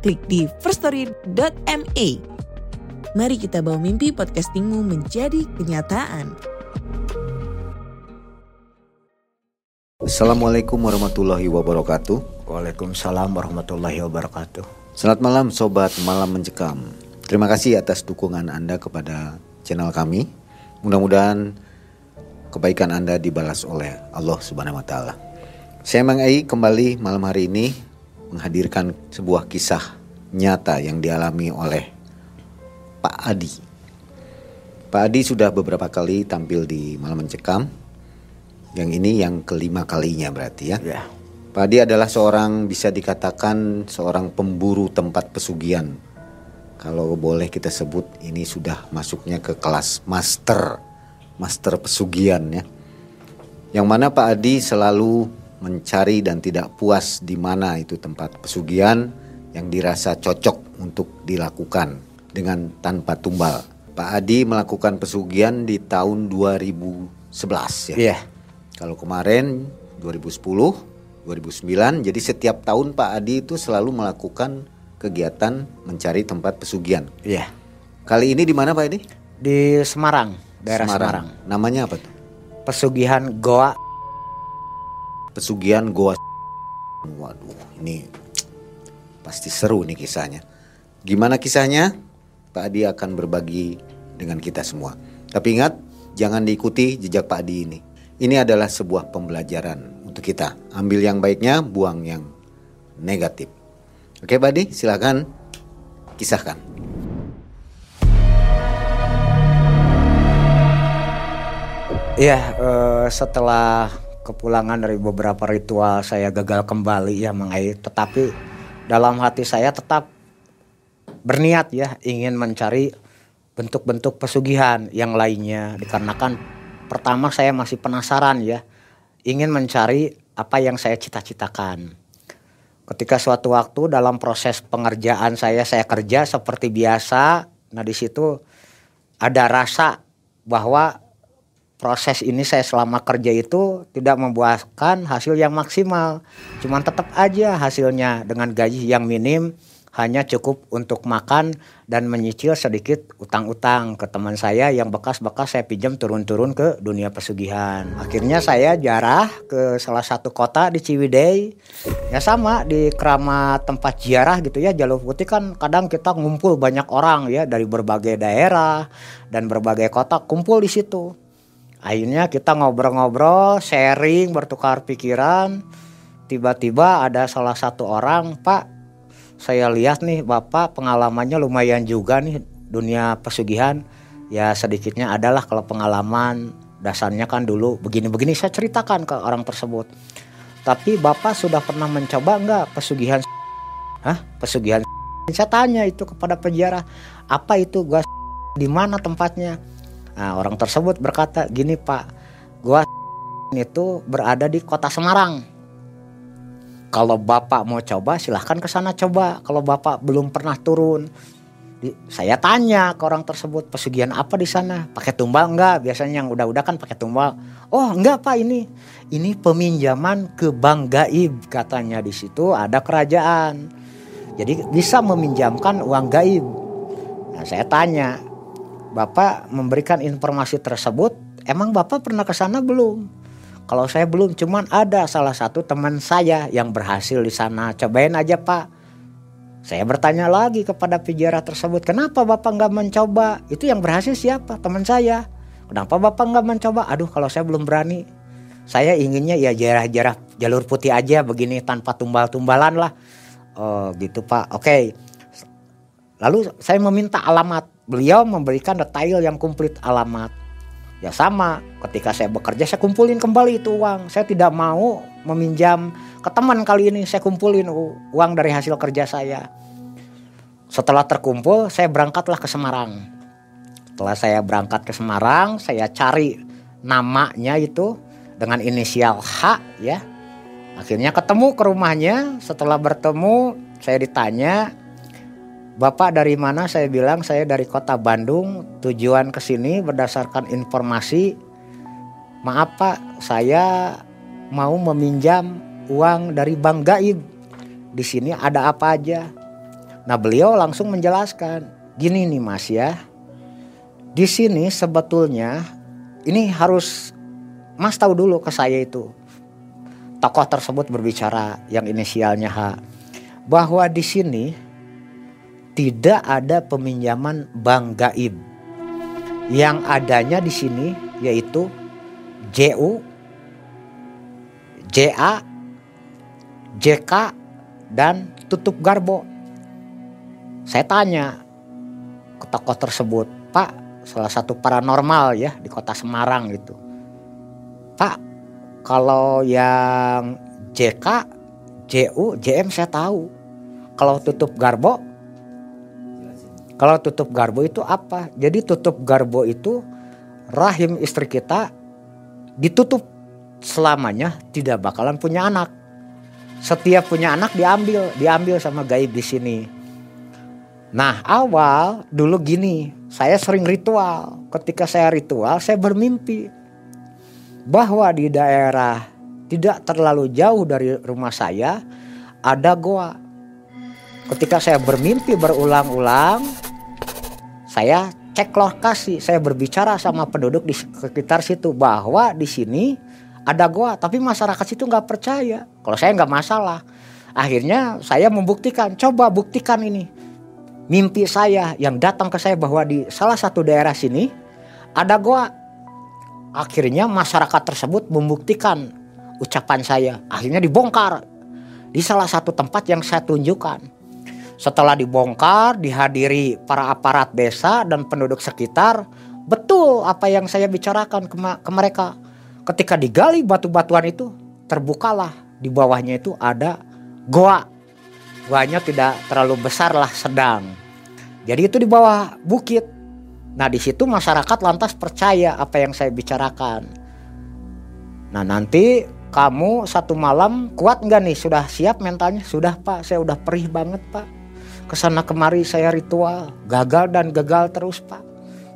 klik di firststory.me. Mari kita bawa mimpi podcastingmu menjadi kenyataan. Assalamualaikum warahmatullahi wabarakatuh. Waalaikumsalam warahmatullahi wabarakatuh. Selamat malam sobat Malam Mencekam. Terima kasih atas dukungan Anda kepada channel kami. Mudah-mudahan kebaikan Anda dibalas oleh Allah Subhanahu wa taala. Saya Mang Ai kembali malam hari ini menghadirkan sebuah kisah nyata yang dialami oleh Pak Adi. Pak Adi sudah beberapa kali tampil di Malam Mencekam. Yang ini yang kelima kalinya berarti ya. Ya, Pak Adi adalah seorang bisa dikatakan seorang pemburu tempat pesugihan. Kalau boleh kita sebut ini sudah masuknya ke kelas master, master pesugihan ya. Yang mana Pak Adi selalu mencari dan tidak puas di mana itu tempat pesugihan yang dirasa cocok untuk dilakukan dengan tanpa tumbal. Pak Adi melakukan pesugihan di tahun 2011 ya. Iya. Kalau kemarin 2010, 2009, jadi setiap tahun Pak Adi itu selalu melakukan kegiatan mencari tempat pesugihan. iya. Kali ini di mana Pak Adi? Di Semarang, daerah Semarang. Namanya apa tuh? Pesugihan Goa. Pesugihan Goa. Waduh, ini pasti seru nih kisahnya. Gimana kisahnya? Pak Adi akan berbagi dengan kita semua. Tapi ingat, jangan diikuti jejak Pak Adi ini. Ini adalah sebuah pembelajaran untuk kita. Ambil yang baiknya, buang yang negatif. Oke, Pak Adi, silakan kisahkan. Eh, setelah kepulangan dari beberapa ritual saya gagal kembali ya Mang tetapi dalam hati saya tetap berniat ya ingin mencari bentuk-bentuk pesugihan yang lainnya. Dikarenakan pertama saya masih penasaran ya ingin mencari apa yang saya cita-citakan. Ketika suatu waktu dalam proses pengerjaan saya saya kerja seperti biasa, nah di situ ada rasa bahwa proses ini saya selama kerja itu tidak membuahkan hasil yang maksimal. Cuman tetap aja hasilnya dengan gaji yang minim hanya cukup untuk makan dan menyicil sedikit utang-utang ke teman saya yang bekas-bekas saya pinjam turun-turun ke dunia pesugihan. Akhirnya saya jarah ke salah satu kota di Ciwidey. Ya sama di keramat tempat ziarah gitu ya Jalur Putih kan kadang kita ngumpul banyak orang ya dari berbagai daerah dan berbagai kota kumpul di situ. Akhirnya kita ngobrol-ngobrol, sharing, bertukar pikiran. Tiba-tiba ada salah satu orang, Pak, saya lihat nih Bapak pengalamannya lumayan juga nih dunia pesugihan. Ya sedikitnya adalah kalau pengalaman dasarnya kan dulu begini-begini saya ceritakan ke orang tersebut. Tapi Bapak sudah pernah mencoba nggak pesugihan? Hah? Pesugihan? Saya tanya itu kepada penjara, apa itu gua di mana tempatnya? Nah, orang tersebut berkata, "Gini, Pak, gua itu berada di Kota Semarang. Kalau Bapak mau coba silahkan ke sana coba. Kalau Bapak belum pernah turun." Saya tanya ke orang tersebut, "Pesugihan apa di sana? Pakai tumbal enggak? Biasanya yang udah-udah kan pakai tumbal." "Oh, enggak, Pak, ini ini peminjaman ke bank gaib," katanya di situ ada kerajaan. Jadi bisa meminjamkan uang gaib. Nah, saya tanya, Bapak memberikan informasi tersebut, emang Bapak pernah ke sana belum? Kalau saya belum, cuman ada salah satu teman saya yang berhasil di sana. Cobain aja Pak. Saya bertanya lagi kepada penjara tersebut, kenapa Bapak nggak mencoba? Itu yang berhasil siapa? Teman saya. Kenapa Bapak nggak mencoba? Aduh, kalau saya belum berani. Saya inginnya ya jarah-jarah jalur putih aja begini tanpa tumbal-tumbalan lah. Oh gitu Pak. Oke. Lalu saya meminta alamat. Beliau memberikan detail yang komplit alamat. Ya sama, ketika saya bekerja saya kumpulin kembali itu uang. Saya tidak mau meminjam ke teman kali ini, saya kumpulin uang dari hasil kerja saya. setelah terkumpul saya berangkatlah ke Semarang. Setelah saya berangkat ke Semarang, saya cari namanya itu dengan inisial H ya. Akhirnya ketemu ke rumahnya. Setelah bertemu, saya ditanya, "Bapak dari mana?" Saya bilang, "Saya dari Kota Bandung. Tujuan ke sini berdasarkan informasi Maaf Pak, saya mau meminjam uang dari Bang Gaib. Di sini ada apa aja?" Nah beliau langsung menjelaskan, gini nih mas ya, di sini sebetulnya ini harus mas tahu dulu ke saya itu. Tokoh tersebut berbicara yang inisialnya H, bahwa di sini tidak ada peminjaman bank gaib. Yang adanya di sini yaitu JU, JA, JK, dan tutup garbo. Saya tanya ke tokoh tersebut, Pak, salah satu paranormal ya di kota Semarang gitu. Pak, kalau yang JK, JU, JM saya tahu. Kalau tutup garbo, kalau tutup garbo itu apa? Jadi tutup garbo itu rahim istri kita ditutup selamanya tidak bakalan punya anak. Setiap punya anak diambil, diambil sama gaib di sini. Nah awal dulu gini, saya sering ritual. Ketika saya ritual, saya bermimpi bahwa di daerah tidak terlalu jauh dari rumah saya ada goa. Ketika saya bermimpi berulang-ulang, saya cek lokasi, saya berbicara sama penduduk di sekitar situ bahwa di sini ada goa, tapi masyarakat situ nggak percaya. Kalau saya nggak masalah, akhirnya saya membuktikan, coba buktikan ini mimpi saya yang datang ke saya bahwa di salah satu daerah sini ada goa. Akhirnya masyarakat tersebut membuktikan ucapan saya. Akhirnya dibongkar di salah satu tempat yang saya tunjukkan. Setelah dibongkar, dihadiri para aparat desa dan penduduk sekitar, betul apa yang saya bicarakan ke, ke mereka. Ketika digali batu-batuan itu, terbukalah di bawahnya itu ada goa. Goanya tidak terlalu besar lah, sedang. Jadi itu di bawah bukit. Nah di situ masyarakat lantas percaya apa yang saya bicarakan. Nah nanti kamu satu malam kuat nggak nih? Sudah siap mentalnya? Sudah pak, saya udah perih banget pak. Ke sana kemari saya ritual, gagal dan gagal terus pak.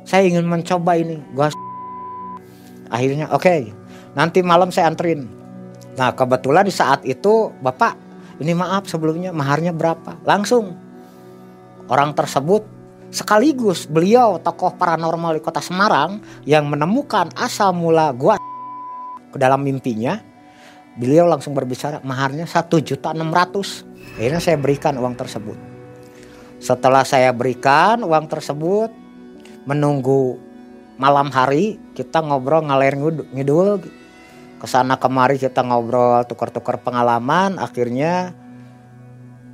Saya ingin mencoba ini. Gua akhirnya oke. Okay, nanti malam saya anterin. Nah kebetulan di saat itu bapak ini maaf sebelumnya maharnya berapa? Langsung Orang tersebut sekaligus beliau tokoh paranormal di kota Semarang yang menemukan asal mula gua ke dalam mimpinya. Beliau langsung berbicara maharnya satu juta enam ratus. Akhirnya saya berikan uang tersebut. Setelah saya berikan uang tersebut, menunggu malam hari kita ngobrol ngalir ngidul. Ke sana kemari kita ngobrol tukar-tukar pengalaman. Akhirnya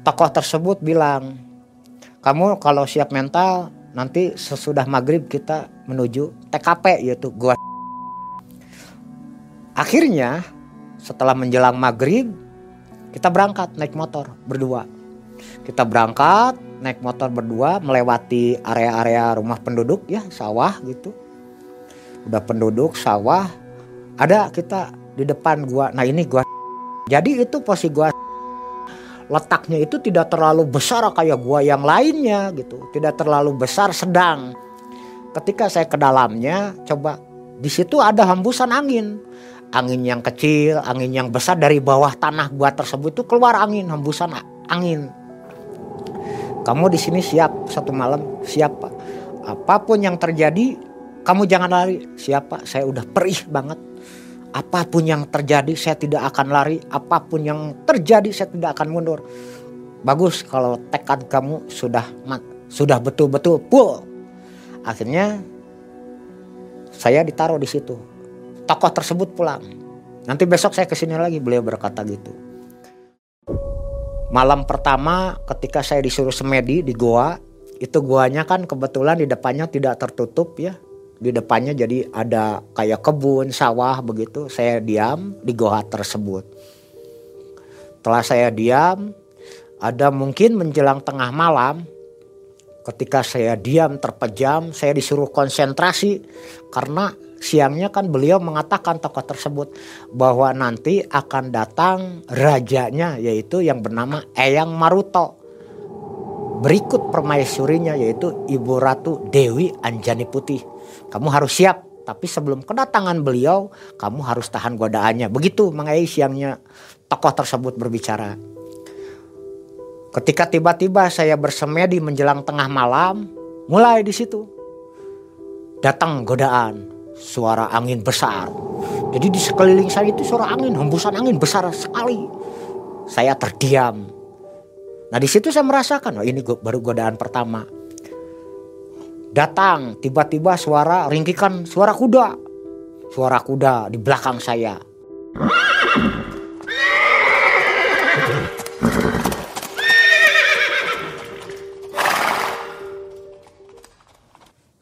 tokoh tersebut bilang kamu kalau siap mental nanti sesudah maghrib kita menuju TKP yaitu gua. Akhirnya setelah menjelang maghrib kita berangkat naik motor berdua kita berangkat naik motor berdua melewati area-area rumah penduduk ya sawah gitu. Udah penduduk sawah. Ada kita di depan gua. Nah ini gua. Jadi itu posisi gua. Letaknya itu tidak terlalu besar kayak gua yang lainnya gitu. Tidak terlalu besar sedang. Ketika saya ke dalamnya coba di situ ada hembusan angin. Angin yang kecil angin yang besar dari bawah tanah gua tersebut itu keluar angin hembusan angin kamu di sini siap satu malam siap pak apa pun yang terjadi kamu jangan lari siapa saya udah perih banget Apa pun yang terjadi saya tidak akan lari, apa pun yang terjadi saya tidak akan mundur. Bagus kalau tekad kamu sudah sudah betul-betul full. Akhirnya saya ditaruh di situ. Tokoh tersebut pulang. Nanti besok saya ke sini lagi beliau berkata gitu. Malam pertama ketika saya disuruh semedi di goa, itu goanya kan kebetulan di depannya tidak tertutup ya. Di depannya jadi ada kayak kebun sawah begitu. Saya diam di goa tersebut. Setelah saya diam ada mungkin menjelang tengah malam Ketika saya diam terpejam, saya disuruh konsentrasi. Karena siangnya kan beliau mengatakan tokoh tersebut bahwa nanti akan datang rajanya yaitu yang bernama Eyang Maruto. Berikut permaisurinya yaitu Ibu Ratu Dewi Anjani Putih. Kamu harus siap, tapi sebelum kedatangan beliau, kamu harus tahan godaannya. Begitu mengenai siangnya tokoh tersebut berbicara. Ketika tiba-tiba saya bersemedi menjelang tengah malam, mulai di situ datang godaan, suara angin besar. Jadi di sekeliling saya itu suara angin, hembusan angin besar sekali. Saya terdiam, Nah di situ saya merasakan, oh ini baru godaan pertama. Datang tiba-tiba suara ringkikan suara kuda. Suara kuda di belakang saya.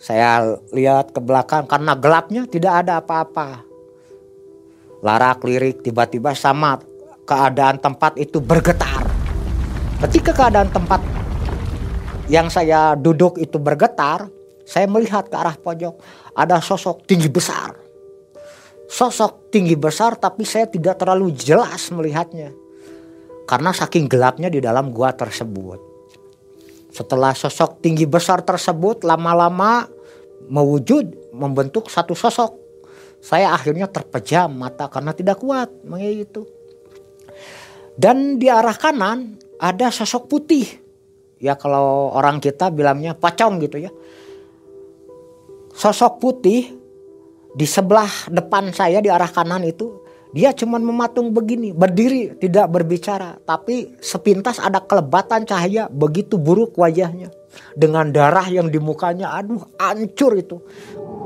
Saya lihat ke belakang karena gelapnya tidak ada apa-apa. Larak lirik tiba-tiba sama keadaan tempat itu bergetar. Ketika keadaan tempat yang saya duduk itu bergetar, saya melihat ke arah pojok ada sosok tinggi besar. Sosok tinggi besar tapi saya tidak terlalu jelas melihatnya. Karena saking gelapnya di dalam gua tersebut. Setelah sosok tinggi besar tersebut lama-lama mewujud membentuk satu sosok. Saya akhirnya terpejam mata karena tidak kuat mengitu. Dan di arah kanan ada sosok putih. Ya kalau orang kita bilangnya pacong gitu ya. Sosok putih di sebelah depan saya di arah kanan itu dia cuma mematung begini, berdiri, tidak berbicara, tapi sepintas ada kelebatan cahaya begitu buruk wajahnya dengan darah yang di mukanya, aduh, hancur itu.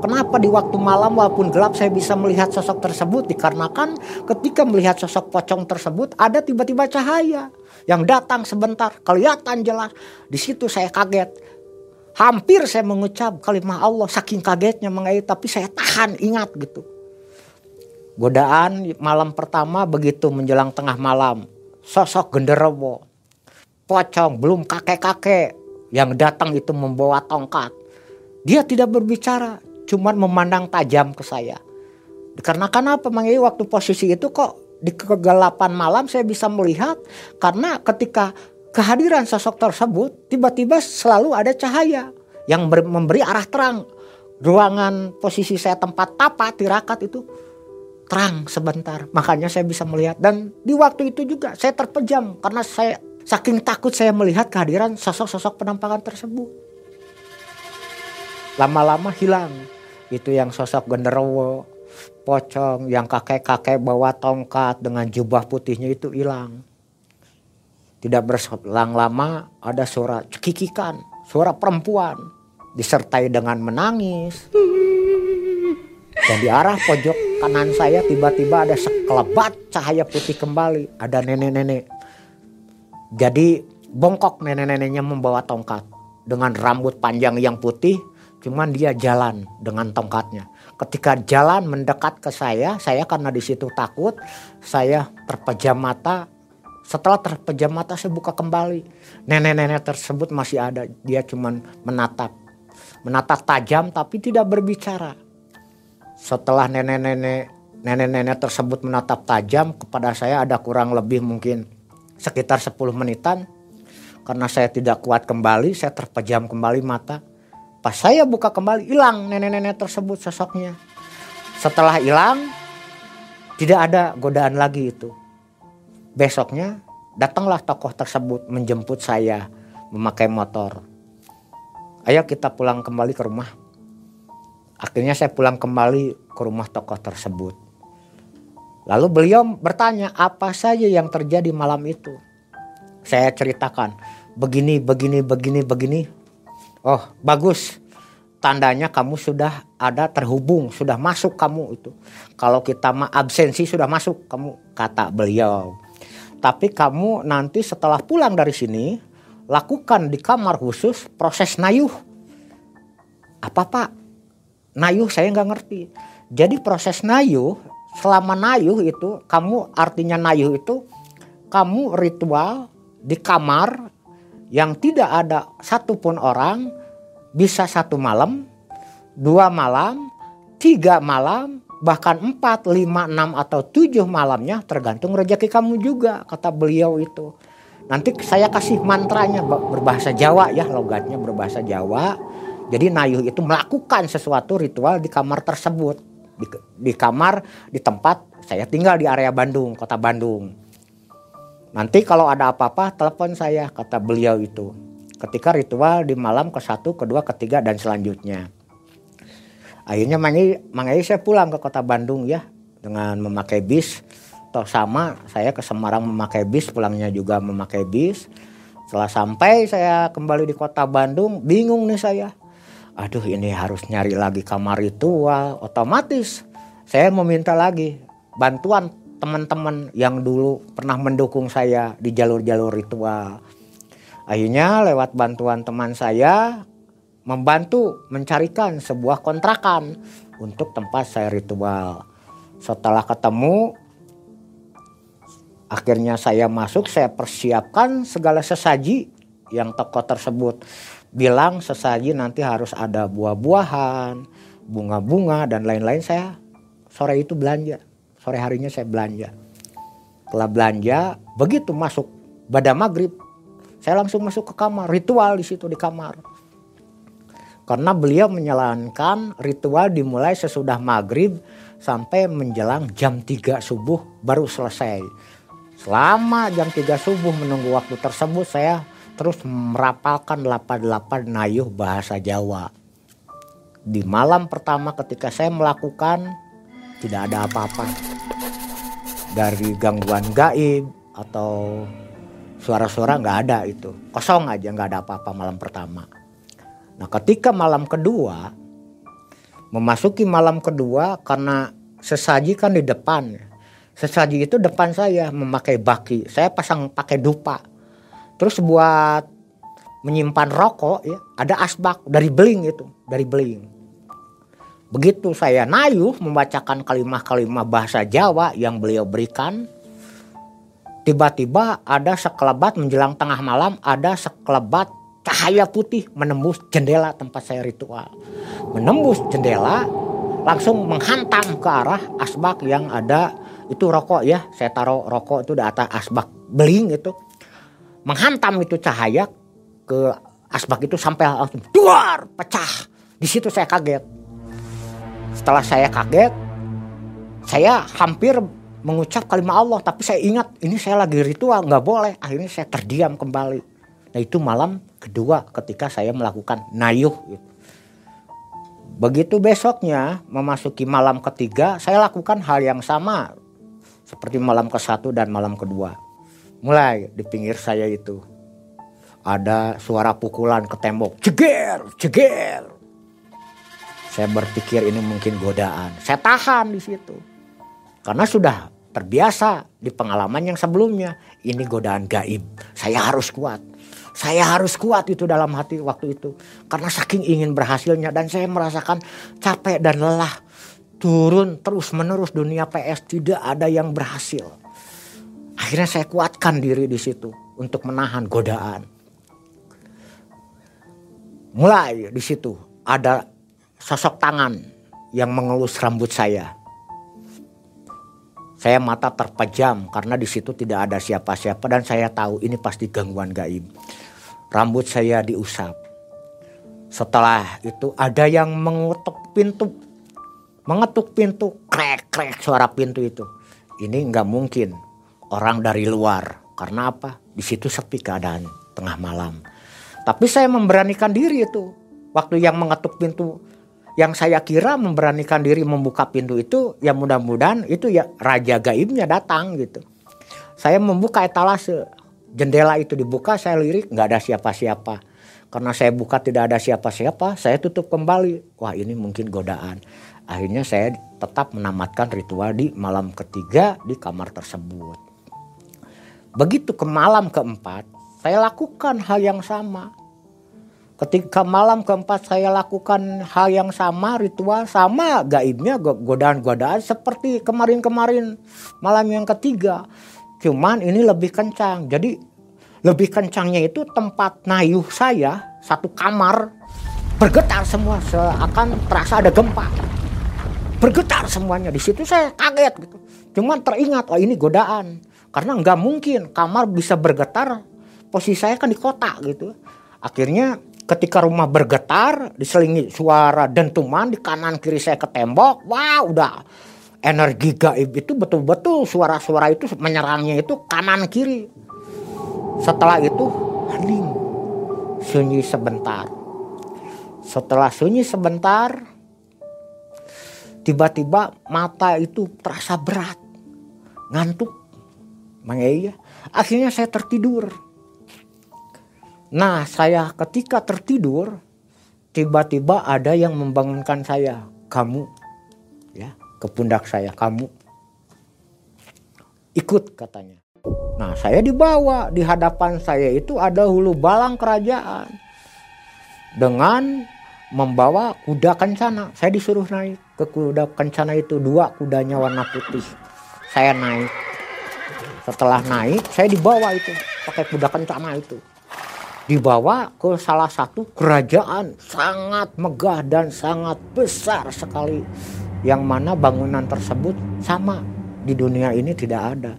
Kenapa di waktu malam walaupun gelap saya bisa melihat sosok tersebut dikarenakan ketika melihat sosok pocong tersebut ada tiba-tiba cahaya yang datang sebentar kelihatan jelas. Di situ saya kaget. Hampir saya mengucap kalimat Allah saking kagetnya mengait tapi saya tahan ingat gitu. Godaan malam pertama begitu menjelang tengah malam. Sosok genderowo. Pocong belum kakek-kakek yang datang itu membawa tongkat. Dia tidak berbicara, cuman memandang tajam ke saya. Dikarenakan apa Mang waktu posisi itu kok di kegelapan malam saya bisa melihat karena ketika kehadiran sosok tersebut tiba-tiba selalu ada cahaya yang memberi arah terang. Ruangan posisi saya tempat tapa tirakat itu terang sebentar. Makanya saya bisa melihat dan di waktu itu juga saya terpejam karena saya saking takut saya melihat kehadiran sosok-sosok penampakan tersebut. Lama-lama hilang. Itu yang sosok genderowo, pocong yang kakek-kakek bawa tongkat dengan jubah putihnya itu hilang. Tidak berselang lama ada suara cekikikan, suara perempuan disertai dengan menangis. Dan di arah pojok kanan saya tiba-tiba ada sekelebat cahaya putih kembali. Ada nenek-nenek. Jadi bongkok nenek-neneknya membawa tongkat. Dengan rambut panjang yang putih. Cuman dia jalan dengan tongkatnya. Ketika jalan mendekat ke saya, saya karena di situ takut, saya terpejam mata. Setelah terpejam mata saya buka kembali. Nenek-nenek tersebut masih ada. Dia cuman menatap. Menatap tajam tapi tidak berbicara. Setelah nenek-nenek nenek-nenek tersebut menatap tajam kepada saya ada kurang lebih mungkin sekitar 10 menitan. Karena saya tidak kuat kembali, saya terpejam kembali mata Pas saya buka kembali hilang nenek-nenek tersebut sosoknya. Setelah hilang tidak ada godaan lagi itu. Besoknya datanglah tokoh tersebut menjemput saya memakai motor. Ayo kita pulang kembali ke rumah. Akhirnya saya pulang kembali ke rumah tokoh tersebut. Lalu beliau bertanya apa saja yang terjadi malam itu. Saya ceritakan begini, begini, begini, begini. Oh bagus. Tandanya kamu sudah ada terhubung sudah masuk kamu itu. Kalau kita mah absensi sudah masuk kamu kata beliau. Tapi kamu nanti setelah pulang dari sini lakukan di kamar khusus proses nayuh. Apa pak? Nayuh saya nggak ngerti. Jadi proses nayuh selama nayuh itu kamu artinya nayuh itu kamu ritual di kamar yang tidak ada satupun orang bisa satu malam, dua malam, tiga malam, bahkan empat, lima, enam atau tujuh malamnya tergantung rezeki kamu juga kata beliau itu. Nanti saya kasih mantranya berbahasa Jawa ya logatnya berbahasa Jawa. Jadi Nayuh itu melakukan sesuatu ritual di kamar tersebut. Di, di kamar di tempat saya tinggal di area Bandung, kota Bandung. Nanti kalau ada apa-apa telepon saya kata beliau itu. Ketika ritual di malam ke satu, kedua, ketiga dan selanjutnya akhirnya mangi saya pulang ke kota Bandung ya dengan memakai bis toh sama saya ke Semarang memakai bis pulangnya juga memakai bis setelah sampai saya kembali di kota Bandung bingung nih saya aduh ini harus nyari lagi kamar ritual otomatis. Saya meminta lagi bantuan teman-teman yang dulu pernah mendukung saya di jalur-jalur ritual akhirnya lewat bantuan teman saya membantu mencarikan sebuah kontrakan untuk tempat saya ritual. Setelah ketemu, akhirnya saya masuk, saya persiapkan segala sesaji yang toko tersebut bilang sesaji nanti harus ada buah-buahan, bunga-bunga dan lain-lain. Saya sore itu belanja, sore harinya saya belanja. Setelah belanja, begitu masuk pada maghrib, saya langsung masuk ke kamar, ritual di situ di kamar karena beliau menjalankan ritual dimulai sesudah maghrib sampai menjelang jam 3 subuh baru selesai. Selama jam 3 subuh menunggu waktu tersebut saya terus merapalkan 88 nayuh bahasa Jawa. Di malam pertama ketika saya melakukan tidak ada apa-apa. Dari gangguan gaib atau suara-suara nggak ada itu. Kosong aja nggak ada apa-apa malam pertama. Nah ketika malam kedua memasuki malam kedua karena sesaji kan di depan. Sesaji itu depan saya memakai baki. Saya pasang pakai dupa. Terus buat menyimpan rokok ya ada asbak dari beling itu, dari beling. Begitu saya nayuh membacakan kalimah-kalimah bahasa Jawa yang beliau berikan, tiba-tiba ada sekelebat menjelang tengah malam ada sekelebat cahaya putih menembus jendela tempat saya ritual. Menembus jendela langsung menghantam ke arah asbak yang ada itu rokok ya. Saya taruh rokok itu di atas asbak beling itu. Menghantam itu cahaya ke asbak itu sampai langsung duar pecah. Di situ saya kaget. Setelah saya kaget, saya hampir mengucap kalimat Allah tapi saya ingat ini saya lagi ritual nggak boleh akhirnya saya terdiam kembali Nah itu malam kedua ketika saya melakukan nayuh. Gitu. Begitu besoknya memasuki malam ketiga saya lakukan hal yang sama seperti malam ke satu dan malam kedua. Mulai di pinggir saya itu ada suara pukulan ke tembok, jeger, jeger. Saya berpikir ini mungkin godaan. Saya tahan di situ. Karena sudah terbiasa di pengalaman yang sebelumnya. Ini godaan gaib. Saya harus kuat. Saya harus kuat itu dalam hati waktu itu. Karena saking ingin berhasilnya dan saya merasakan capek dan lelah. Turun terus menerus dunia PS tidak ada yang berhasil. Akhirnya saya kuatkan diri di situ untuk menahan godaan. Mulai di situ ada sosok tangan yang mengelus rambut saya. Saya mata terpejam karena di situ tidak ada siapa-siapa dan saya tahu ini pasti gangguan gaib rambut saya diusap. Setelah itu ada yang mengetuk pintu, mengetuk pintu, krek krek suara pintu itu. Ini nggak mungkin orang dari luar, karena apa? Di situ sepi keadaan tengah malam. Tapi saya memberanikan diri itu. Waktu yang mengetuk pintu, yang saya kira memberanikan diri membuka pintu itu, ya mudah-mudahan itu ya raja gaibnya datang gitu. Saya membuka etalase, jendela itu dibuka saya lirik nggak ada siapa-siapa karena saya buka tidak ada siapa-siapa saya tutup kembali wah ini mungkin godaan akhirnya saya tetap menamatkan ritual di malam ketiga di kamar tersebut begitu ke malam keempat saya lakukan hal yang sama. Ketika malam keempat saya lakukan hal yang sama ritual sama gaibnya godaan-godaan seperti kemarin-kemarin malam yang ketiga. Cuman ini lebih kencang. Jadi lebih kencangnya itu tempat nayuh saya satu kamar bergetar semua seakan terasa ada gempa. Bergetar semuanya. Di situ saya kaget gitu. Cuman teringat oh ini godaan karena nggak mungkin kamar bisa bergetar posisi saya kan di kota gitu. Akhirnya ketika rumah bergetar diselingi suara dentuman di kanan kiri saya ke tembok wah udah. Energi gaib itu betul-betul suara-suara itu menyerangnya itu kanan kiri. Setelah itu hening. Sunyi sebentar. Setelah sunyi sebentar tiba-tiba mata itu terasa berat ngantuk Mang akhirnya saya tertidur Nah, saya ketika tertidur, tiba-tiba ada yang membangunkan saya. Kamu, ya, ke pundak saya, kamu ikut katanya. Nah, saya dibawa di hadapan saya itu ada hulu balang kerajaan dengan membawa kuda kencana. Saya disuruh naik ke kuda kencana itu dua kudanya warna putih. Saya naik. Setelah naik, saya dibawa itu pakai kuda kencana itu dibawa ke salah satu kerajaan sangat megah dan sangat besar sekali yang mana bangunan tersebut sama di dunia ini tidak ada.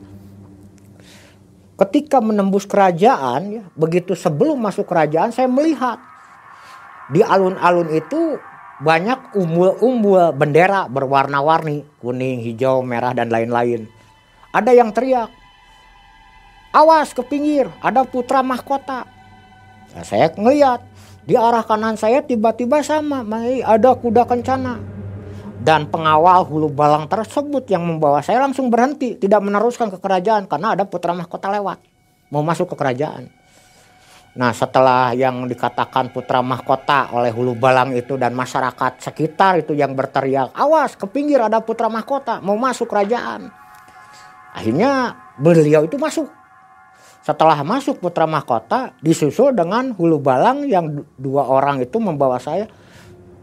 Ketika menembus kerajaan ya, begitu sebelum masuk kerajaan saya melihat di alun-alun itu banyak umbul-umbul bendera berwarna-warni, kuning, hijau, merah dan lain-lain. Ada yang teriak, "Awas ke pinggir, ada putra mahkota." Nah, saya ngeliat di arah kanan saya tiba-tiba sama, ada kuda kencana. Dan pengawal hulu balang tersebut yang membawa saya langsung berhenti, tidak meneruskan ke kerajaan karena ada putra mahkota lewat, mau masuk ke kerajaan. Nah setelah yang dikatakan putra mahkota oleh hulu balang itu dan masyarakat sekitar itu yang berteriak, awas ke pinggir ada putra mahkota mau masuk kerajaan. Akhirnya beliau itu masuk setelah masuk putra mahkota disusul dengan hulu balang yang dua orang itu membawa saya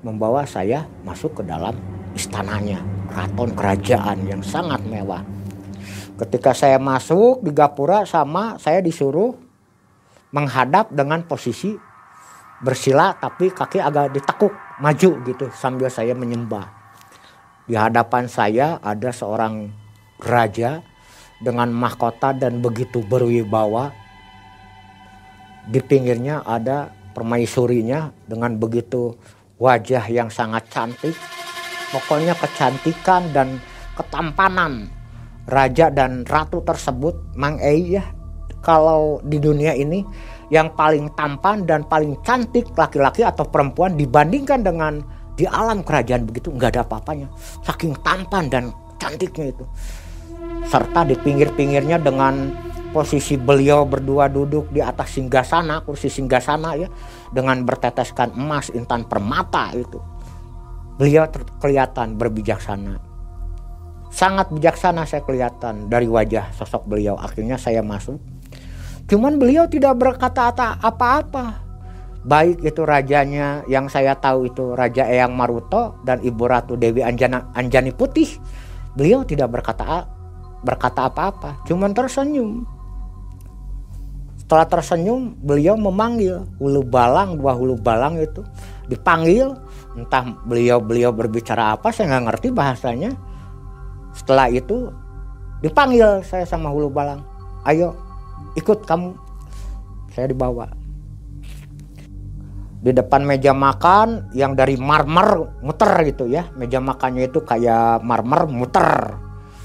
membawa saya masuk ke dalam istananya keraton kerajaan yang sangat mewah. Ketika saya masuk di gapura sama saya disuruh menghadap dengan posisi bersila tapi kaki agak ditekuk maju gitu sambil saya menyembah. Di hadapan saya ada seorang raja dengan mahkota dan begitu berwibawa. Di pinggirnya ada permaisurinya dengan begitu wajah yang sangat cantik. Pokoknya kecantikan dan ketampanan raja dan ratu tersebut Mang Ei ya kalau di dunia ini yang paling tampan dan paling cantik laki-laki atau perempuan dibandingkan dengan di alam kerajaan begitu nggak ada apa-apanya saking tampan dan cantiknya itu serta di pinggir-pinggirnya dengan posisi beliau berdua duduk di atas singgasana, kursi singgasana ya, dengan berteteskan emas intan permata itu. Beliau kelihatan berbijaksana. Sangat bijaksana saya kelihatan dari wajah sosok beliau. Akhirnya saya masuk. Cuman beliau tidak berkata apa-apa. Baik itu rajanya yang saya tahu itu Raja Eyang Maruto dan Ibu Ratu Dewi Anjana, Anjani Putih. Beliau tidak berkata berkata apa-apa, cuman tersenyum. Setelah tersenyum, beliau memanggil hulu balang, dua hulu balang itu dipanggil. Entah beliau-beliau berbicara apa, saya nggak ngerti bahasanya. Setelah itu dipanggil saya sama hulu balang, ayo ikut kamu. Saya dibawa. Di depan meja makan yang dari marmer muter gitu ya. Meja makannya itu kayak marmer muter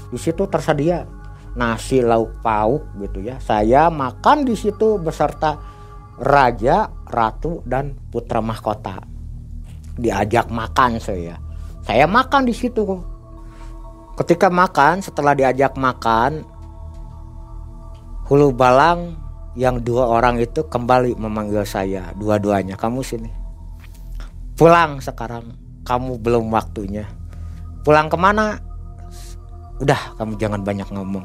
di situ tersedia nasi lauk pauk gitu ya. Saya makan di situ beserta raja, ratu dan putra mahkota. Diajak makan saya. Saya makan di situ. Ketika makan, setelah diajak makan, hulu balang yang dua orang itu kembali memanggil saya dua-duanya kamu sini pulang sekarang kamu belum waktunya pulang ke mana udah kamu jangan banyak ngomong.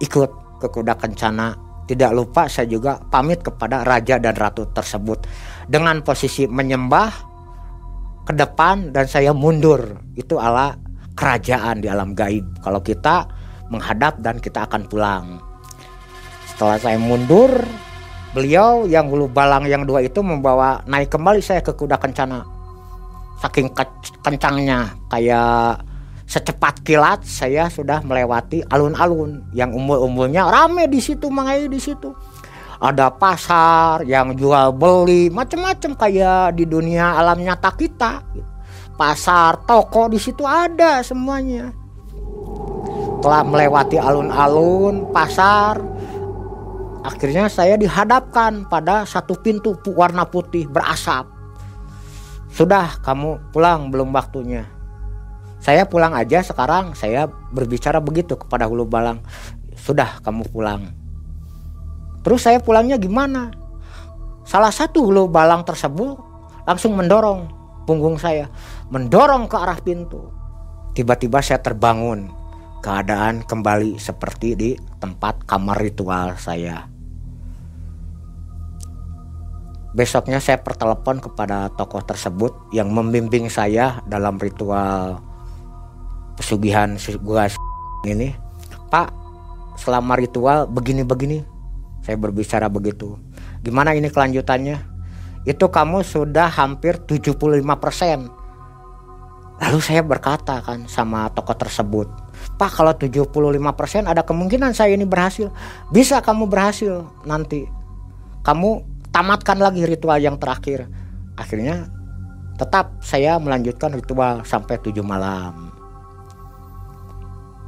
Ikut ke kuda kencana. Tidak lupa saya juga pamit kepada raja dan ratu tersebut. Dengan posisi menyembah ke depan dan saya mundur. Itu ala kerajaan di alam gaib. Kalau kita menghadap dan kita akan pulang. Setelah saya mundur beliau yang hulu balang yang dua itu membawa naik kembali saya ke kuda kencana. Saking ke- kencangnya. Kayak secepat kilat saya sudah melewati alun-alun. Yang umur-umurnya rame di situ mangai di situ. Ada pasar yang jual beli macam-macam kayak di dunia alam nyata kita. Pasar toko di situ ada semuanya. Telah melewati alun-alun pasar. Akhirnya saya dihadapkan pada satu pintu warna putih berasap. Sudah kamu pulang belum waktunya saya pulang aja sekarang saya berbicara begitu kepada hulu balang. Sudah kamu pulang. Terus saya pulangnya gimana? Salah satu hulu balang tersebut langsung mendorong punggung saya. Mendorong ke arah pintu. Tiba-tiba saya terbangun. Keadaan kembali seperti di tempat kamar ritual saya. Besoknya saya pertelepon kepada tokoh tersebut yang membimbing saya dalam ritual pesugihan gua ini. Pak, selama ritual begini-begini. Saya berbicara begitu. Gimana ini kelanjutannya? Itu kamu sudah hampir 75%. Lalu saya berkata kan sama tokoh tersebut, Pak kalau 75% ada kemungkinan saya ini berhasil. Bisa kamu berhasil nanti. Kamu tamatkan lagi ritual yang terakhir. Akhirnya tetap saya melanjutkan ritual sampai 7 malam.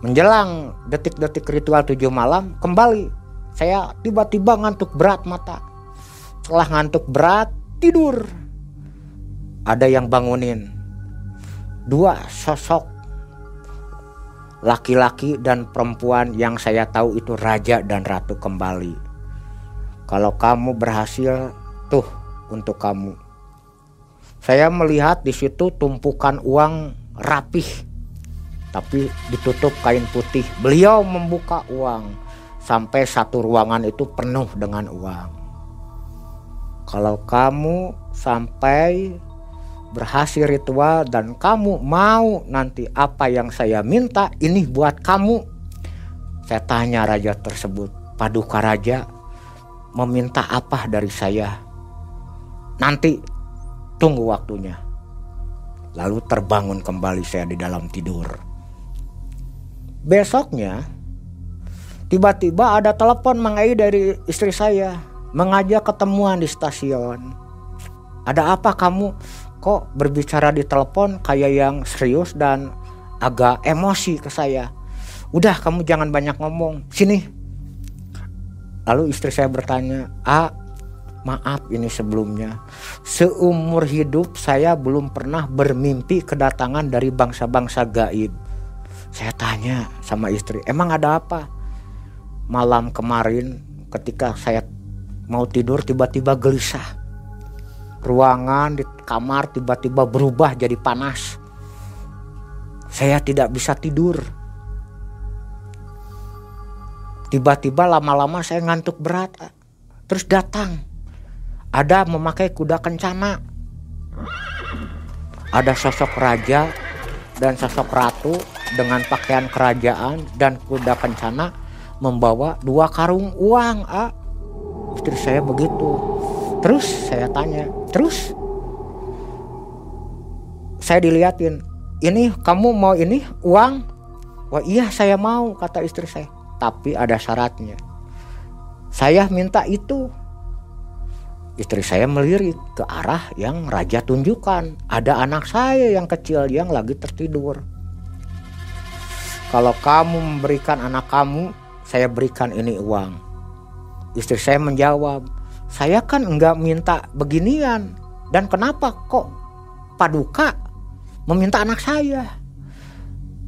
Menjelang detik-detik ritual 7 malam kembali saya tiba-tiba ngantuk berat mata. Setelah ngantuk berat tidur. Ada yang bangunin. Dua sosok laki-laki dan perempuan yang saya tahu itu raja dan ratu kembali. Kalau kamu berhasil, tuh untuk kamu. Saya melihat di situ tumpukan uang rapih, tapi ditutup kain putih. Beliau membuka uang sampai satu ruangan itu penuh dengan uang. Kalau kamu sampai berhasil ritual dan kamu mau nanti apa yang saya minta ini buat kamu. Saya tanya raja tersebut, paduka raja meminta apa dari saya? Nanti tunggu waktunya. Lalu terbangun kembali saya di dalam tidur. Besoknya tiba-tiba ada telepon mengai dari istri saya mengajak ketemuan di stasiun. Ada apa kamu kok berbicara di telepon kayak yang serius dan agak emosi ke saya. Udah kamu jangan banyak ngomong. Sini. Lalu istri saya bertanya, "Ah, maaf ini sebelumnya. Seumur hidup saya belum pernah bermimpi kedatangan dari bangsa-bangsa gaib." Saya tanya sama istri, "Emang ada apa?" Malam kemarin ketika saya mau tidur tiba-tiba gelisah ruangan di kamar tiba-tiba berubah jadi panas. Saya tidak bisa tidur. Tiba-tiba lama-lama saya ngantuk berat. Terus datang. Ada memakai kuda kencana. Ada sosok raja dan sosok ratu dengan pakaian kerajaan dan kuda kencana membawa dua karung uang. Ah. Istri saya begitu. Terus saya tanya, terus saya diliatin, ini kamu mau ini uang? Wah iya saya mau kata istri saya. Tapi ada syaratnya. Saya minta itu. Istri saya melirik ke arah yang raja tunjukkan. Ada anak saya yang kecil yang lagi tertidur. Kalau kamu memberikan anak kamu, saya berikan ini uang. Istri saya menjawab, saya kan enggak minta beginian. Dan kenapa kok paduka meminta anak saya?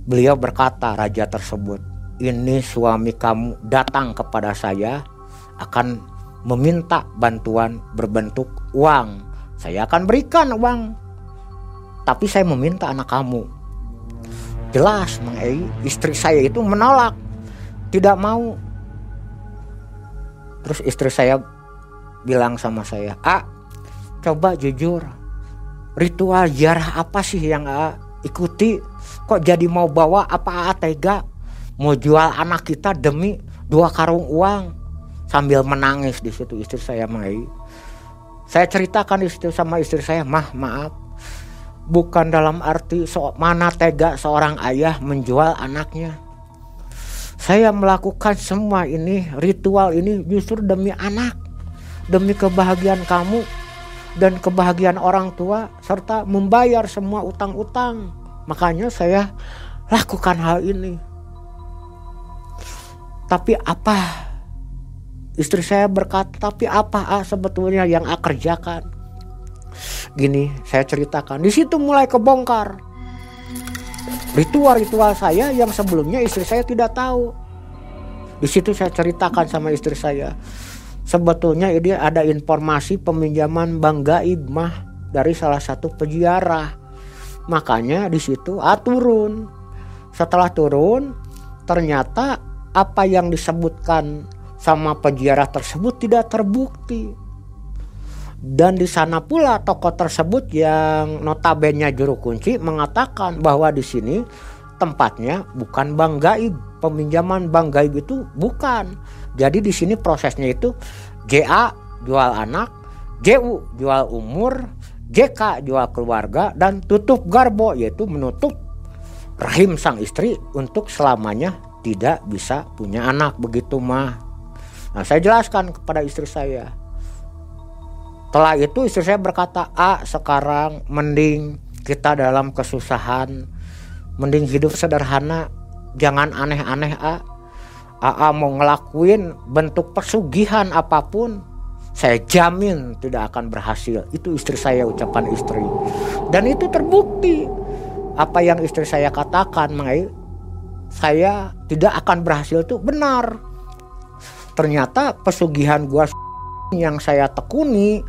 Beliau berkata raja tersebut, ini suami kamu datang kepada saya akan meminta bantuan berbentuk uang. Saya akan berikan uang. Tapi saya meminta anak kamu. Jelas Mang Ei, istri saya itu menolak. Tidak mau. Terus istri saya bilang sama saya, "Ah, coba jujur. Ritual jarah apa sih yang A ikuti? Kok jadi mau bawa apa A tega? Mau jual anak kita demi dua karung uang?" Sambil menangis di situ istri saya Mai. Saya ceritakan di situ sama istri saya, mah maaf, bukan dalam arti so, mana tega seorang ayah menjual anaknya. Saya melakukan semua ini, ritual ini justru demi anak, demi kebahagiaan kamu dan kebahagiaan orang tua serta membayar semua utang-utang. Makanya saya lakukan hal ini. Tapi apa Istri saya berkata, tapi apa ah, sebetulnya yang A kerjakan? Gini, saya ceritakan. Di situ mulai kebongkar. Ritual-ritual saya yang sebelumnya istri saya tidak tahu. Di situ saya ceritakan sama istri saya. Sebetulnya ini ada informasi peminjaman bank gaib mah dari salah satu peziarah. Makanya di situ ah turun. Setelah turun, ternyata apa yang disebutkan sama peziarah tersebut tidak terbukti. Dan di sana pula tokoh tersebut yang notabene juru kunci mengatakan bahwa di sini tempatnya bukan bank gaib. Peminjaman bank gaib itu bukan. Jadi di sini prosesnya itu JA jual anak, JU jual umur, JK jual keluarga dan tutup garbo yaitu menutup rahim sang istri untuk selamanya tidak bisa punya anak begitu mah Nah, saya jelaskan kepada istri saya. Setelah itu istri saya berkata, "A, sekarang mending kita dalam kesusahan, mending hidup sederhana, jangan aneh-aneh, A. AA mau ngelakuin bentuk pesugihan apa pun, saya jamin tidak akan berhasil." Itu istri saya ucapan istri. Dan itu terbukti. Apa yang istri saya katakan, Mai, saya tidak akan berhasil itu benar ternyata pesugihan gua yang saya tekuni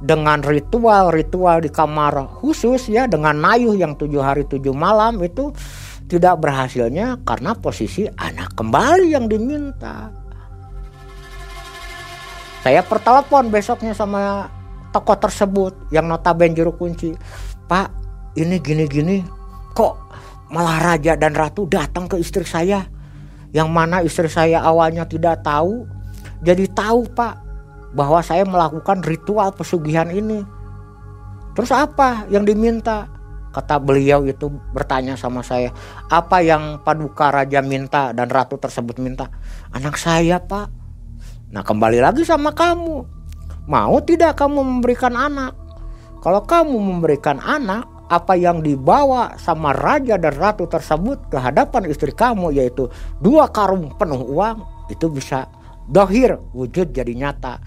dengan ritual-ritual di kamar khusus ya dengan nayuh yang tujuh hari tujuh malam itu tidak berhasilnya karena posisi anak kembali yang diminta. Saya pertelepon besoknya sama toko tersebut yang notabene juru kunci. Pak, ini gini-gini kok malah raja dan ratu datang ke istri saya yang mana istri saya awalnya tidak tahu jadi tahu pak bahwa saya melakukan ritual pesugihan ini. Terus apa yang diminta? Kata beliau itu bertanya sama saya apa yang paduka raja minta dan ratu tersebut minta? Anak saya pak. Nah kembali lagi sama kamu. Mau tidak kamu memberikan anak? Kalau kamu memberikan anak apa yang dibawa sama raja dan ratu tersebut ke hadapan istri kamu yaitu dua karung penuh uang itu bisa dohir wujud jadi nyata.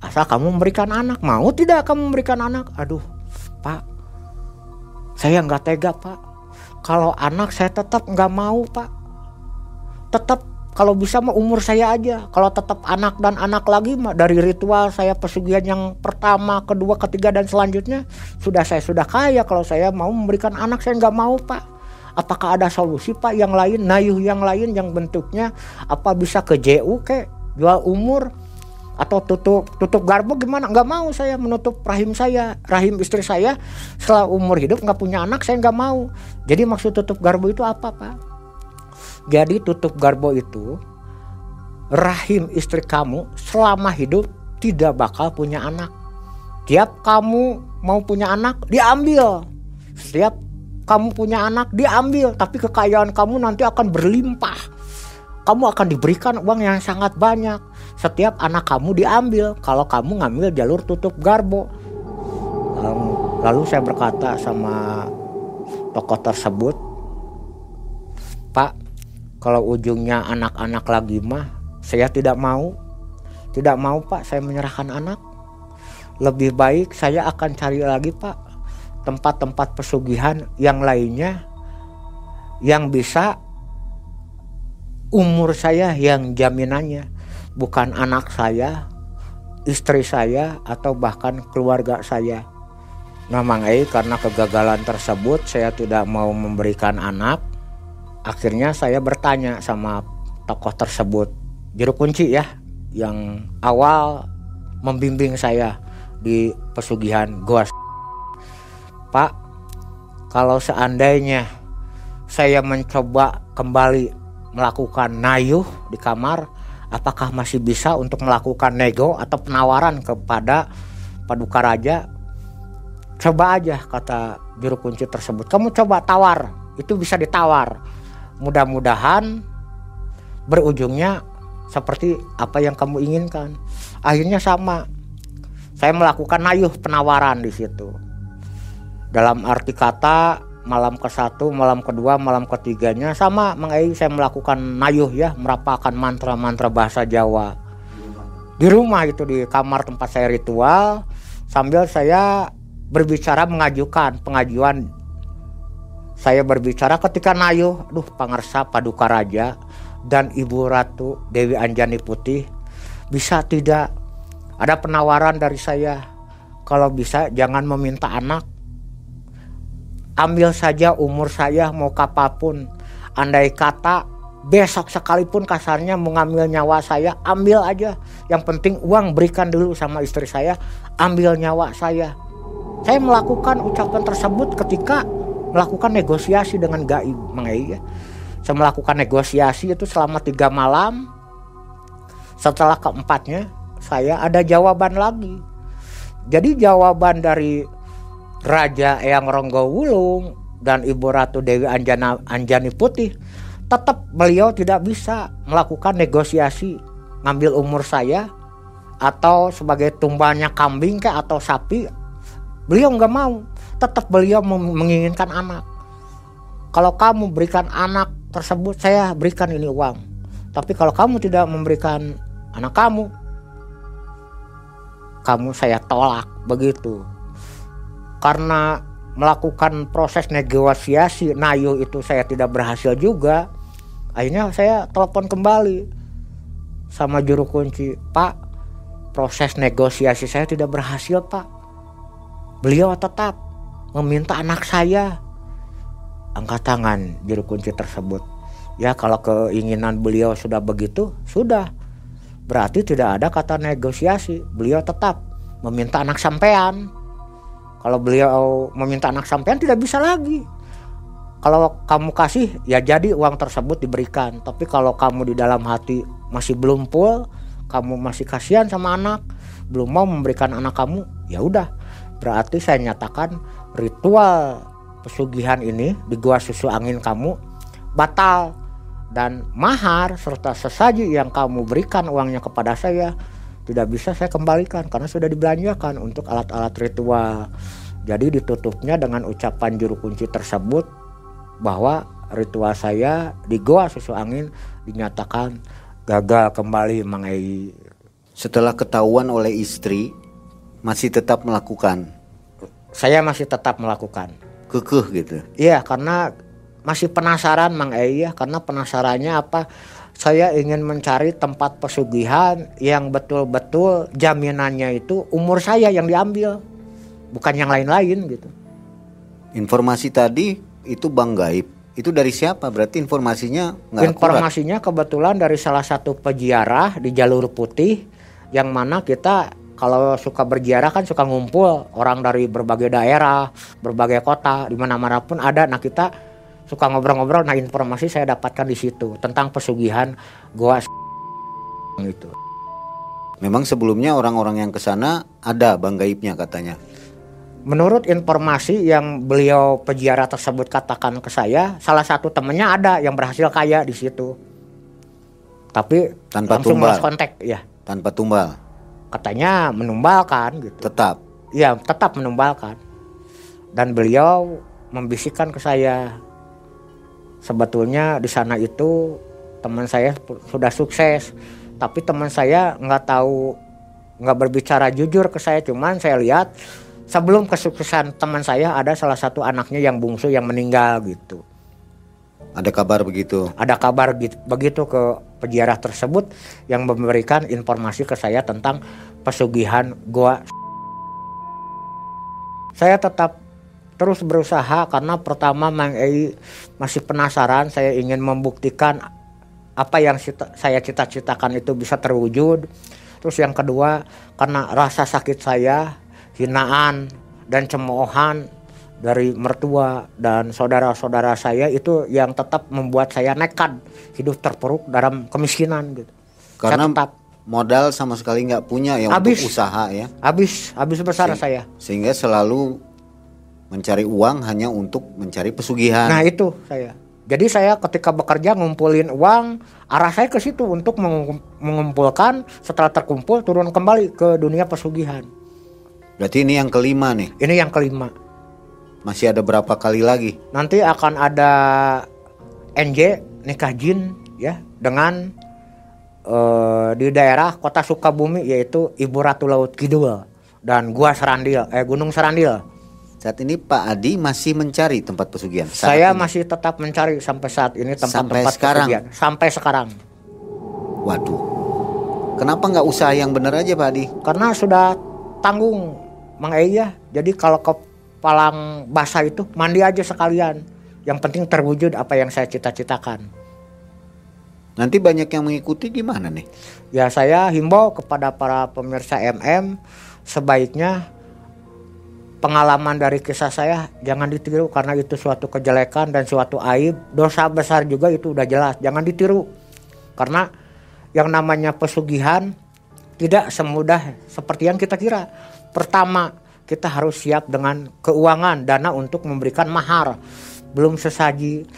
Asal kamu memberikan anak mau tidak kamu memberikan anak? Aduh pak saya nggak tega pak. Kalau anak saya tetap nggak mau pak. Tetap kalau bisa mah umur saya aja. Kalau tetap anak dan anak lagi mah dari ritual saya pesugihan yang pertama kedua ketiga dan selanjutnya sudah saya sudah kaya. Kalau saya mau memberikan anak saya nggak mau pak. Apakah ada solusi pak yang lain nayuh yang lain yang bentuknya apa bisa ke JU ke jual umur atau tutup tutup garbo gimana? Nggak mau saya menutup rahim saya rahim istri saya. Setelah umur hidup nggak punya anak saya nggak mau. Jadi maksud tutup garbo itu apa pak jadi tutup garbo itu rahim istri kamu selama hidup tidak bakal punya anak. Tiap kamu mau punya anak diambil. Setiap kamu punya anak diambil, tapi kekayaan kamu nanti akan berlimpah. Kamu akan diberikan uang yang sangat banyak. Setiap anak kamu diambil kalau kamu ngambil jalur tutup garbo. Lalu saya berkata sama tokoh tersebut, Pak, kalau ujungnya anak-anak lagi mah saya tidak mau. Tidak mau pak saya menyerahkan anak. Lebih baik saya akan cari lagi pak tempat-tempat pesugihan yang lainnya yang bisa umur saya yang jaminannya. Bukan anak saya istri saya atau bahkan keluarga saya. Nah karena kegagalan tersebut saya tidak mau memberikan anak akhirnya saya bertanya sama tokoh tersebut juru kunci ya yang awal membimbing saya di pesugihan goa Pak kalau seandainya saya mencoba kembali melakukan nayuh di kamar apakah masih bisa untuk melakukan nego atau penawaran kepada paduka raja? Coba aja kata juru kunci tersebut. Kamu coba tawar itu bisa ditawar mudah-mudahan berujungnya seperti apa yang kamu inginkan. Akhirnya sama saya melakukan nayuh penawaran di situ. Dalam arti kata malam ke satu, malam kedua, malam ketiganya sama mengai saya melakukan nayuh ya merapalkan mantra-mantra bahasa Jawa. Di rumah itu di kamar tempat saya ritual sambil saya berbicara mengajukan pengajuan saya berbicara ketika nayuh duh pangersa paduka raja dan ibu ratu Dewi Anjani Putih bisa tidak ada penawaran dari saya? Kalau bisa jangan meminta anak. Ambil saja umur saya mau kapapun. Andai kata besok sekalipun kasarnya mengambil nyawa saya ambil aja. Yang penting uang berikan dulu sama istri saya ambil nyawa saya. Saya melakukan ucapan tersebut ketika melakukan negosiasi dengan gaib mengai ya. Saya melakukan negosiasi itu selama tiga malam. Setelah keempatnya saya ada jawaban lagi. Jadi jawaban dari Raja Eyang Ronggo Wulung dan Ibu Ratu Dewi Anjana, Anjani Putih tetap beliau tidak bisa melakukan negosiasi ngambil umur saya atau sebagai tumbalnya kambing ke atau sapi. Beliau nggak mau tetap beliau menginginkan anak. Kalau kamu berikan anak tersebut saya berikan ini uang. Tapi kalau kamu tidak memberikan anak kamu kamu saya tolak begitu. Karena melakukan proses negosiasi Nayu itu saya tidak berhasil juga. Akhirnya saya telepon kembali sama juru kunci Pak proses negosiasi saya tidak berhasil Pak. Beliau tetap meminta anak saya angkat tangan juru kunci tersebut ya kalau keinginan beliau sudah begitu sudah berarti tidak ada kata negosiasi beliau tetap meminta anak sampean kalau beliau meminta anak sampean tidak bisa lagi. Kalau kamu kasih ya jadi uang tersebut diberikan. Tapi kalau kamu di dalam hati masih belum full, kamu masih kasihan sama anak, belum mau memberikan anak kamu, ya udah. Berarti saya nyatakan ritual pesugihan ini di gua susu angin kamu batal dan mahar serta sesaji yang kamu berikan uangnya kepada saya tidak bisa saya kembalikan karena sudah dibelanjakan untuk alat-alat ritual. Jadi ditutupnya dengan ucapan juru kunci tersebut bahwa ritual saya di Goa Susu Angin dinyatakan gagal kembali mengai. Setelah ketahuan oleh istri, masih tetap melakukan. Saya masih tetap melakukan. Kekeh gitu. Iya, karena masih penasaran Mang ya, karena penasarannya apa? saya ingin mencari tempat pesugihan yang betul-betul jaminannya itu umur saya yang diambil bukan yang lain-lain gitu informasi tadi itu bang gaib itu dari siapa berarti informasinya nggak informasinya akurat. kebetulan dari salah satu peziarah di jalur putih yang mana kita kalau suka berziarah kan suka ngumpul orang dari berbagai daerah berbagai kota di mana-mana pun ada nah kita suka ngobrol-ngobrol nah informasi saya dapatkan di situ tentang pesugihan goa itu. Memang sebelumnya orang-orang yang ke sana ada bang gaibnya katanya. Menurut informasi yang beliau peziarah tersebut katakan ke saya, salah satu temennya ada yang berhasil kaya di situ. Tapi tanpa langsung tumbal. kontak ya. Tanpa tumbal. Katanya menumbalkan gitu. Tetap. Iya, tetap menumbalkan. Dan beliau membisikkan ke saya, sebetulnya di sana itu teman saya sudah sukses tapi teman saya nggak tahu nggak berbicara jujur ke saya cuman saya lihat sebelum kesuksesan teman saya ada salah satu anaknya yang bungsu yang meninggal gitu ada kabar begitu ada kabar gitu, begitu ke peziarah tersebut yang memberikan informasi ke saya tentang pesugihan goa saya tetap terus berusaha karena pertama Mang Ei masih penasaran. Saya ingin membuktikan apa yang saya cita-citakan itu bisa terwujud. Terus yang kedua karena rasa sakit saya hinaan dan cemoohan dari mertua dan saudara-saudara saya itu yang tetap membuat saya nekat hidup terpuruk dalam kemiskinan gitu Karena saya tetap modal sama sekali nggak punya ya Habis. untuk usaha ya. habis habis besar saya. Sehingga selalu mencari uang hanya untuk mencari pesugihan. Nah itu saya. Jadi saya ketika bekerja ngumpulin uang, arah saya ke situ untuk mengum- mengumpulkan setelah terkumpul turun kembali ke dunia pesugihan. Berarti ini yang kelima nih. Ini yang kelima. Masih ada berapa kali lagi? Nanti akan ada NJ nikah jin ya dengan eh, di daerah kota Sukabumi yaitu Ibu Ratu Laut Kidul dan Gua Serandil eh Gunung Serandil. Saat ini Pak Adi masih mencari tempat pesugihan. Saat Saya ini. masih tetap mencari sampai saat ini tempat-tempat Sampai sekarang? pesugihan. sampai sekarang. Waduh. Kenapa nggak usaha yang bener aja Pak Adi? Karena sudah tanggung Mang Eya. Jadi kalau ke Palang basah itu mandi aja sekalian. Yang penting terwujud apa yang saya cita-citakan. Nanti banyak yang mengikuti gimana nih? Ya saya himbau kepada para pemirsa MM sebaiknya pengalaman dari kisah saya jangan ditiru karena itu suatu kejelekan dan suatu aib dosa besar juga itu udah jelas jangan ditiru karena yang namanya pesugihan tidak semudah seperti yang kita kira pertama kita harus siap dengan keuangan dana untuk memberikan mahar belum sesaji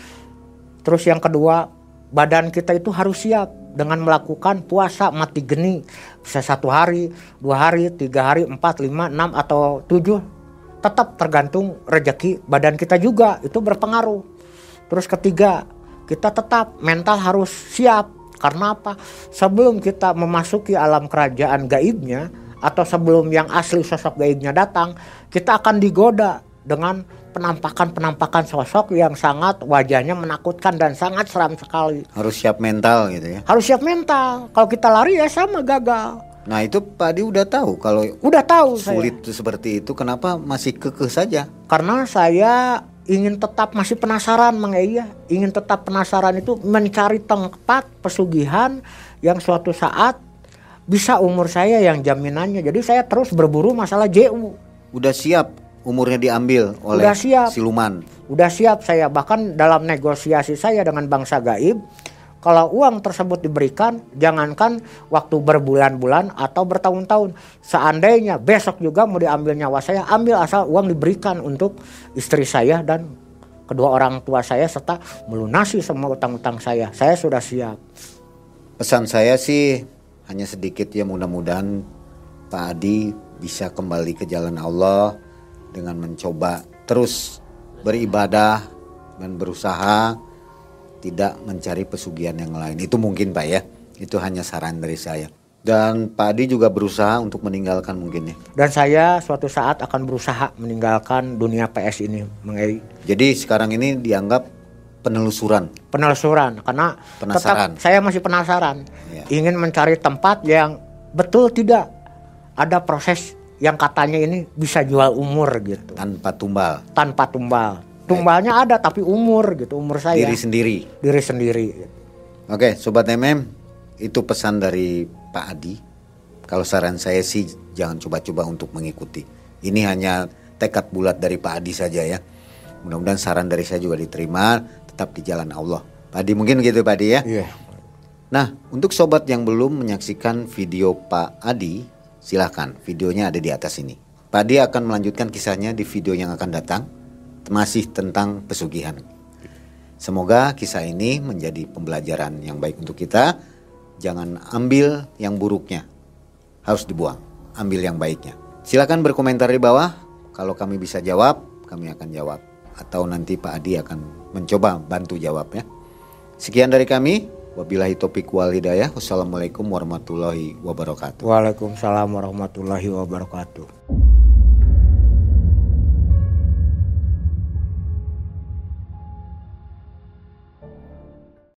Terus yang kedua, badan kita itu harus siap dengan melakukan puasa mati geni. Bisa satu hari, dua hari, tiga hari, empat, lima, enam, atau tujuh. Tetap tergantung rezeki badan kita juga, itu berpengaruh. Terus ketiga, kita tetap mental harus siap. Karena apa? Sebelum kita memasuki alam kerajaan gaibnya, atau sebelum yang asli sosok gaibnya datang, kita akan digoda dengan penampakan-penampakan sosok yang sangat wajahnya menakutkan dan sangat seram sekali. Harus siap mental gitu ya. Harus siap mental. Kalau kita lari ya sama gagal. Nah itu Pak Adi udah tahu kalau Udah tahu saya. sulit seperti itu kenapa masih kekeh saja? Karena saya ingin tetap masih penasaran Mang Eya. Ingin tetap penasaran itu mencari tempat pesugihan yang suatu saat bisa umur saya yang jaminannya. Jadi saya terus berburu masalah JU. Udah siap umurnya diambil oleh Udah siap. siluman. Udah siap saya bahkan dalam negosiasi saya dengan bangsa gaib kalau uang tersebut diberikan jangankan waktu berbulan-bulan atau bertahun-tahun seandainya besok juga mau diambil nyawa saya ambil asal uang diberikan untuk istri saya dan kedua orang tua saya serta melunasi semua utang-utang saya saya sudah siap Pesan saya sih hanya sedikit ya mudah-mudahan Pak Adi bisa kembali ke jalan Allah dengan mencoba terus beribadah dan berusaha tidak mencari pesugihan yang lain. Itu mungkin Pak ya. Itu hanya saran dari saya. Dan Pak Adi juga berusaha untuk meninggalkan mungkin ya. dan saya suatu saat akan berusaha meninggalkan dunia PS ini Meng Jadi sekarang ini dianggap penelusuran. penelusuran karena Penasaran. tetap saya masih penasaran Ya. ingin mencari tempat yang betul tidak ada proses yang katanya ini bisa jual umur gitu tanpa tumbal tanpa tumbal tumbalnya ada tapi umur gitu umur saya diri sendiri. diri sendiri Oke, sobat MM, itu pesan dari Pak Adi. Kalau saran saya sih jangan coba-coba untuk mengikuti. Ini hanya tekad bulat dari Pak Adi saja ya. Mudah-mudahan saran dari saya juga diterima, tetap di jalan Allah. Pak Adi mungkin gitu Pak Adi ya. iya Nah, untuk sobat yang belum menyaksikan video Pak Adi, silahkan videonya ada di atas ini. Pak Adi akan melanjutkan kisahnya di video yang akan datang, masih tentang pesugihan. Semoga kisah ini menjadi pembelajaran yang baik untuk kita. Jangan ambil yang buruknya, harus dibuang. Ambil yang baiknya. Silakan berkomentar di bawah. Kalau kami bisa jawab, kami akan jawab. Atau nanti Pak Adi akan mencoba bantu jawabnya. Sekian dari kami. Wabillahi topik wal hidayah. Wassalamualaikum warahmatullahi wabarakatuh. Waalaikumsalam warahmatullahi wabarakatuh